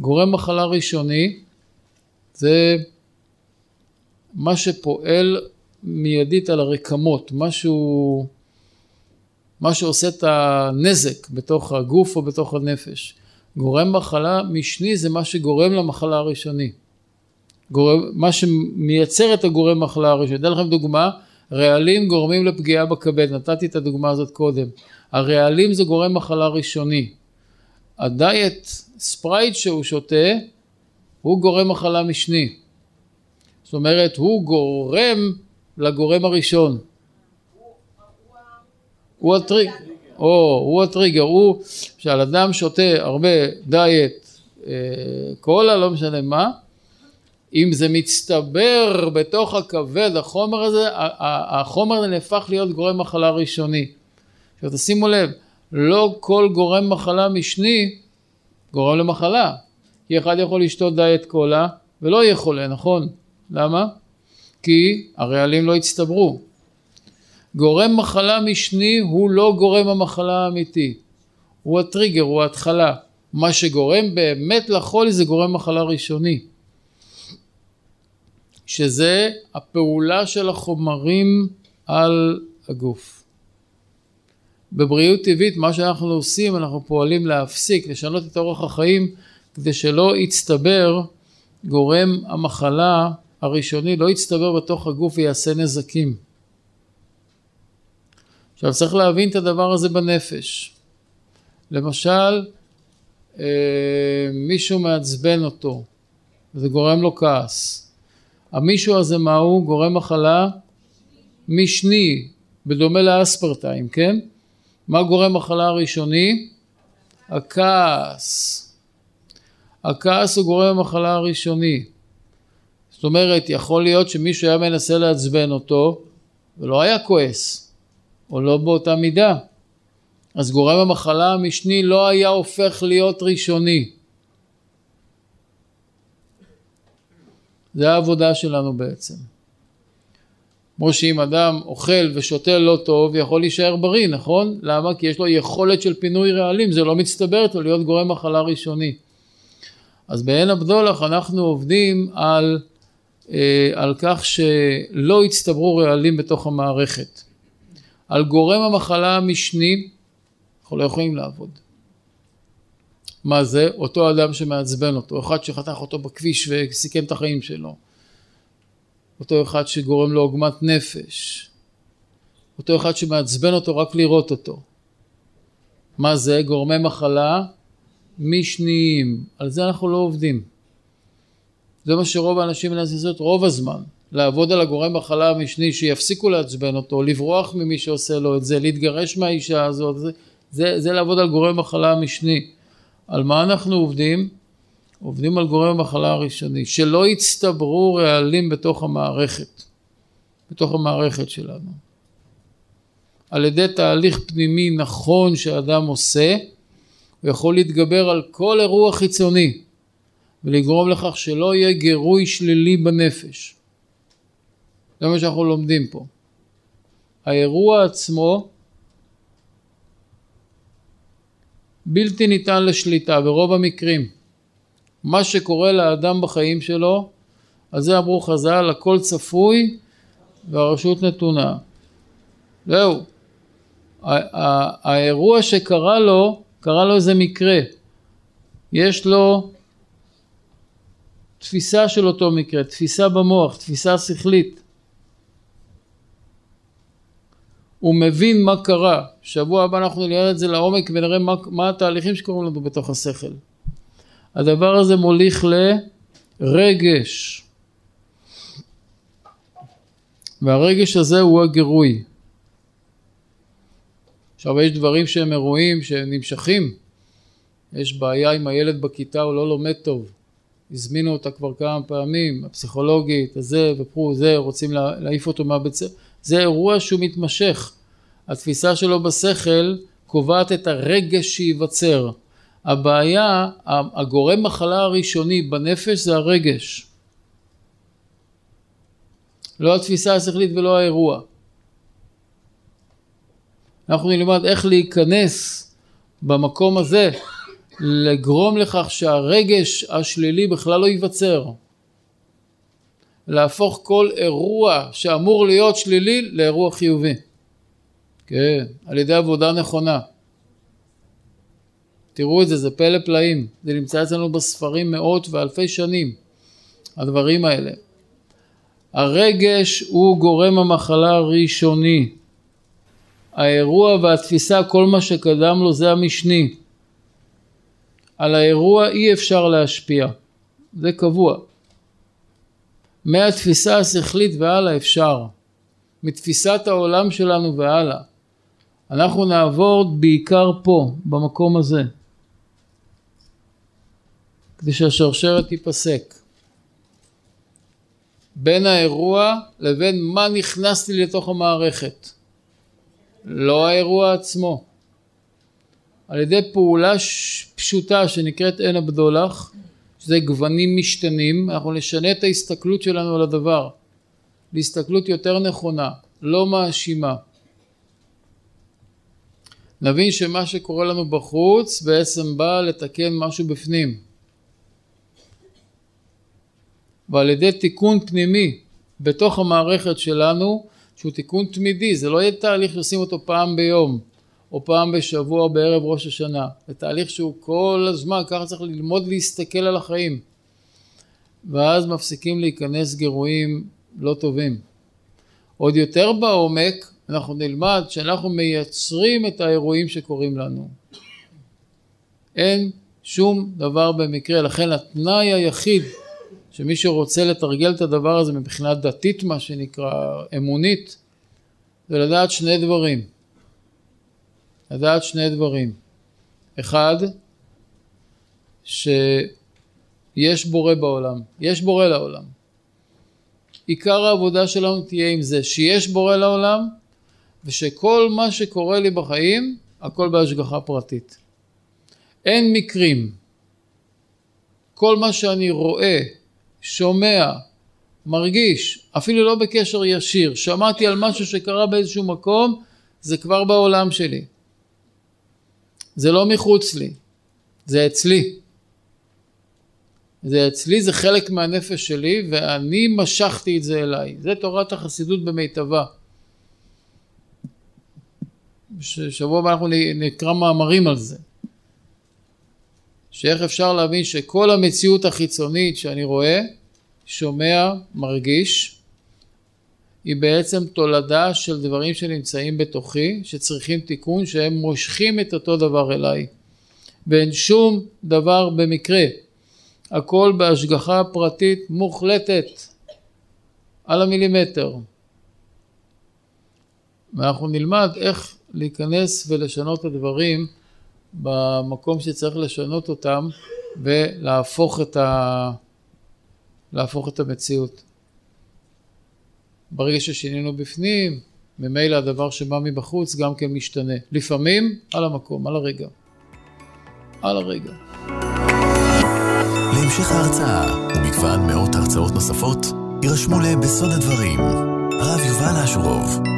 גורם מחלה ראשוני זה מה שפועל מיידית על הרקמות, משהו, מה שעושה את הנזק בתוך הגוף או בתוך הנפש. גורם מחלה משני זה מה שגורם למחלה הראשוני. גורם, מה שמייצר את הגורם מחלה הראשוני. אתן לכם דוגמה, רעלים גורמים לפגיעה בכבד, נתתי את הדוגמה הזאת קודם. הרעלים זה גורם מחלה ראשוני. הדיאט ספרייט שהוא שותה הוא גורם מחלה משני. זאת אומרת הוא גורם לגורם הראשון. הוא הטריגר, או, הוא הטריגר, הוא, כשעל אדם שותה הרבה דיאט אה, קולה, לא משנה מה, אם זה מצטבר בתוך הכבד, החומר הזה, החומר הזה נהפך להיות גורם מחלה ראשוני. עכשיו תשימו לב, לא כל גורם מחלה משני גורם למחלה. כי אחד יכול לשתות דיאט קולה ולא יהיה חולה, נכון? למה? כי הרעלים לא הצטברו. גורם מחלה משני הוא לא גורם המחלה האמיתי, הוא הטריגר, הוא ההתחלה. מה שגורם באמת לחולי זה גורם מחלה ראשוני. שזה הפעולה של החומרים על הגוף. בבריאות טבעית מה שאנחנו עושים אנחנו פועלים להפסיק, לשנות את אורח החיים כדי שלא יצטבר גורם המחלה הראשוני, לא יצטבר בתוך הגוף ויעשה נזקים. עכשיו צריך להבין את הדבר הזה בנפש. למשל אה, מישהו מעצבן אותו וזה גורם לו כעס. המישהו הזה מה הוא? גורם מחלה משני, בדומה לאספרטיים, כן? מה גורם מחלה הראשוני? הכעס. הכעס הוא גורם המחלה הראשוני. זאת אומרת, יכול להיות שמישהו היה מנסה לעצבן אותו ולא היה כועס, או לא באותה מידה. אז גורם המחלה המשני לא היה הופך להיות ראשוני. זה העבודה שלנו בעצם. כמו שאם אדם אוכל ושותה לא טוב יכול להישאר בריא נכון? למה? כי יש לו יכולת של פינוי רעלים זה לא מצטבר לו להיות גורם מחלה ראשוני. אז בעין הבדולח אנחנו עובדים על, אה, על כך שלא יצטברו רעלים בתוך המערכת. על גורם המחלה המשני אנחנו לא יכולים לעבוד. מה זה? אותו אדם שמעצבן אותו, אחד שחתך אותו בכביש וסיכם את החיים שלו. אותו אחד שגורם לו עוגמת נפש, אותו אחד שמעצבן אותו רק לראות אותו. מה זה? גורמי מחלה משניים. על זה אנחנו לא עובדים. זה מה שרוב האנשים מנסים לעשות רוב הזמן. לעבוד על הגורם מחלה המשני שיפסיקו לעצבן אותו, לברוח ממי שעושה לו את זה, להתגרש מהאישה הזאת, זה, זה, זה לעבוד על גורם מחלה המשני. על מה אנחנו עובדים? עובדים על גורם המחלה הראשוני, שלא יצטברו רעלים בתוך המערכת, בתוך המערכת שלנו. על ידי תהליך פנימי נכון שאדם עושה, הוא יכול להתגבר על כל אירוע חיצוני ולגרום לכך שלא יהיה גירוי שלילי בנפש. זה מה שאנחנו לומדים פה. האירוע עצמו בלתי ניתן לשליטה ברוב המקרים. מה שקורה לאדם בחיים שלו, על זה אמרו חז"ל, הכל צפוי והרשות נתונה. זהו. האירוע שקרה לו, קרה לו איזה מקרה. יש לו תפיסה של אותו מקרה, תפיסה במוח, תפיסה שכלית. הוא מבין מה קרה. שבוע הבא אנחנו נראה את זה לעומק ונראה מה, מה התהליכים שקורים לנו בתוך השכל. הדבר הזה מוליך לרגש. והרגש הזה הוא הגירוי. עכשיו יש דברים שהם אירועים שהם נמשכים. יש בעיה עם הילד בכיתה, הוא לא לומד טוב. הזמינו אותה כבר כמה פעמים, הפסיכולוגית, הזה ופרו, זה, רוצים להעיף אותו מהבית ספר. זה אירוע שהוא מתמשך. התפיסה שלו בשכל קובעת את הרגש שייווצר. הבעיה, הגורם מחלה הראשוני בנפש זה הרגש. לא התפיסה השכלית ולא האירוע. אנחנו נלמד איך להיכנס במקום הזה לגרום לכך שהרגש השלילי בכלל לא ייווצר. להפוך כל אירוע שאמור להיות שלילי לאירוע חיובי. כן, על ידי עבודה נכונה. תראו את זה, זה פלא פלאים. זה נמצא אצלנו בספרים מאות ואלפי שנים, הדברים האלה. הרגש הוא גורם המחלה הראשוני. האירוע והתפיסה, כל מה שקדם לו זה המשני. על האירוע אי אפשר להשפיע, זה קבוע. מהתפיסה השכלית והלאה אפשר, מתפיסת העולם שלנו והלאה. אנחנו נעבור בעיקר פה, במקום הזה, כדי שהשרשרת תיפסק. בין האירוע לבין מה נכנסתי לתוך המערכת. לא האירוע עצמו. על ידי פעולה פשוטה שנקראת עין הבדולח, שזה גוונים משתנים, אנחנו נשנה את ההסתכלות שלנו על הדבר, להסתכלות יותר נכונה, לא מאשימה. נבין שמה שקורה לנו בחוץ בעצם בא לתקן משהו בפנים. ועל ידי תיקון פנימי בתוך המערכת שלנו, שהוא תיקון תמידי, זה לא יהיה תהליך שעושים אותו פעם ביום, או פעם בשבוע בערב ראש השנה, זה תהליך שהוא כל הזמן, ככה צריך ללמוד להסתכל על החיים. ואז מפסיקים להיכנס גירויים לא טובים. עוד יותר בעומק, אנחנו נלמד שאנחנו מייצרים את האירועים שקורים לנו. אין שום דבר במקרה, לכן התנאי היחיד שמי שרוצה לתרגל את הדבר הזה מבחינה דתית מה שנקרא, אמונית, זה לדעת שני דברים. לדעת שני דברים. אחד, שיש בורא בעולם, יש בורא לעולם. עיקר העבודה שלנו תהיה עם זה, שיש בורא לעולם ושכל מה שקורה לי בחיים הכל בהשגחה פרטית. אין מקרים. כל מה שאני רואה, שומע, מרגיש, אפילו לא בקשר ישיר, שמעתי על משהו שקרה באיזשהו מקום, זה כבר בעולם שלי. זה לא מחוץ לי, זה אצלי. זה אצלי, זה חלק מהנפש שלי, ואני משכתי את זה אליי. זה תורת החסידות במיטבה. שבוע הבא אנחנו נקרא מאמרים על זה. שאיך אפשר להבין שכל המציאות החיצונית שאני רואה, שומע, מרגיש, היא בעצם תולדה של דברים שנמצאים בתוכי, שצריכים תיקון, שהם מושכים את אותו דבר אליי. ואין שום דבר במקרה. הכל בהשגחה פרטית מוחלטת על המילימטר. ואנחנו נלמד איך להיכנס ולשנות את הדברים במקום שצריך לשנות אותם ולהפוך את, ה... להפוך את המציאות. ברגע ששינינו בפנים, ממילא הדבר שבא מבחוץ גם כן משתנה. לפעמים על המקום, על הרגע. על הרגע. להמשך ההרצאה ומגוון מאות הרצאות נוספות, יירשמו לבסוד הדברים, הרב יובל אשורוב.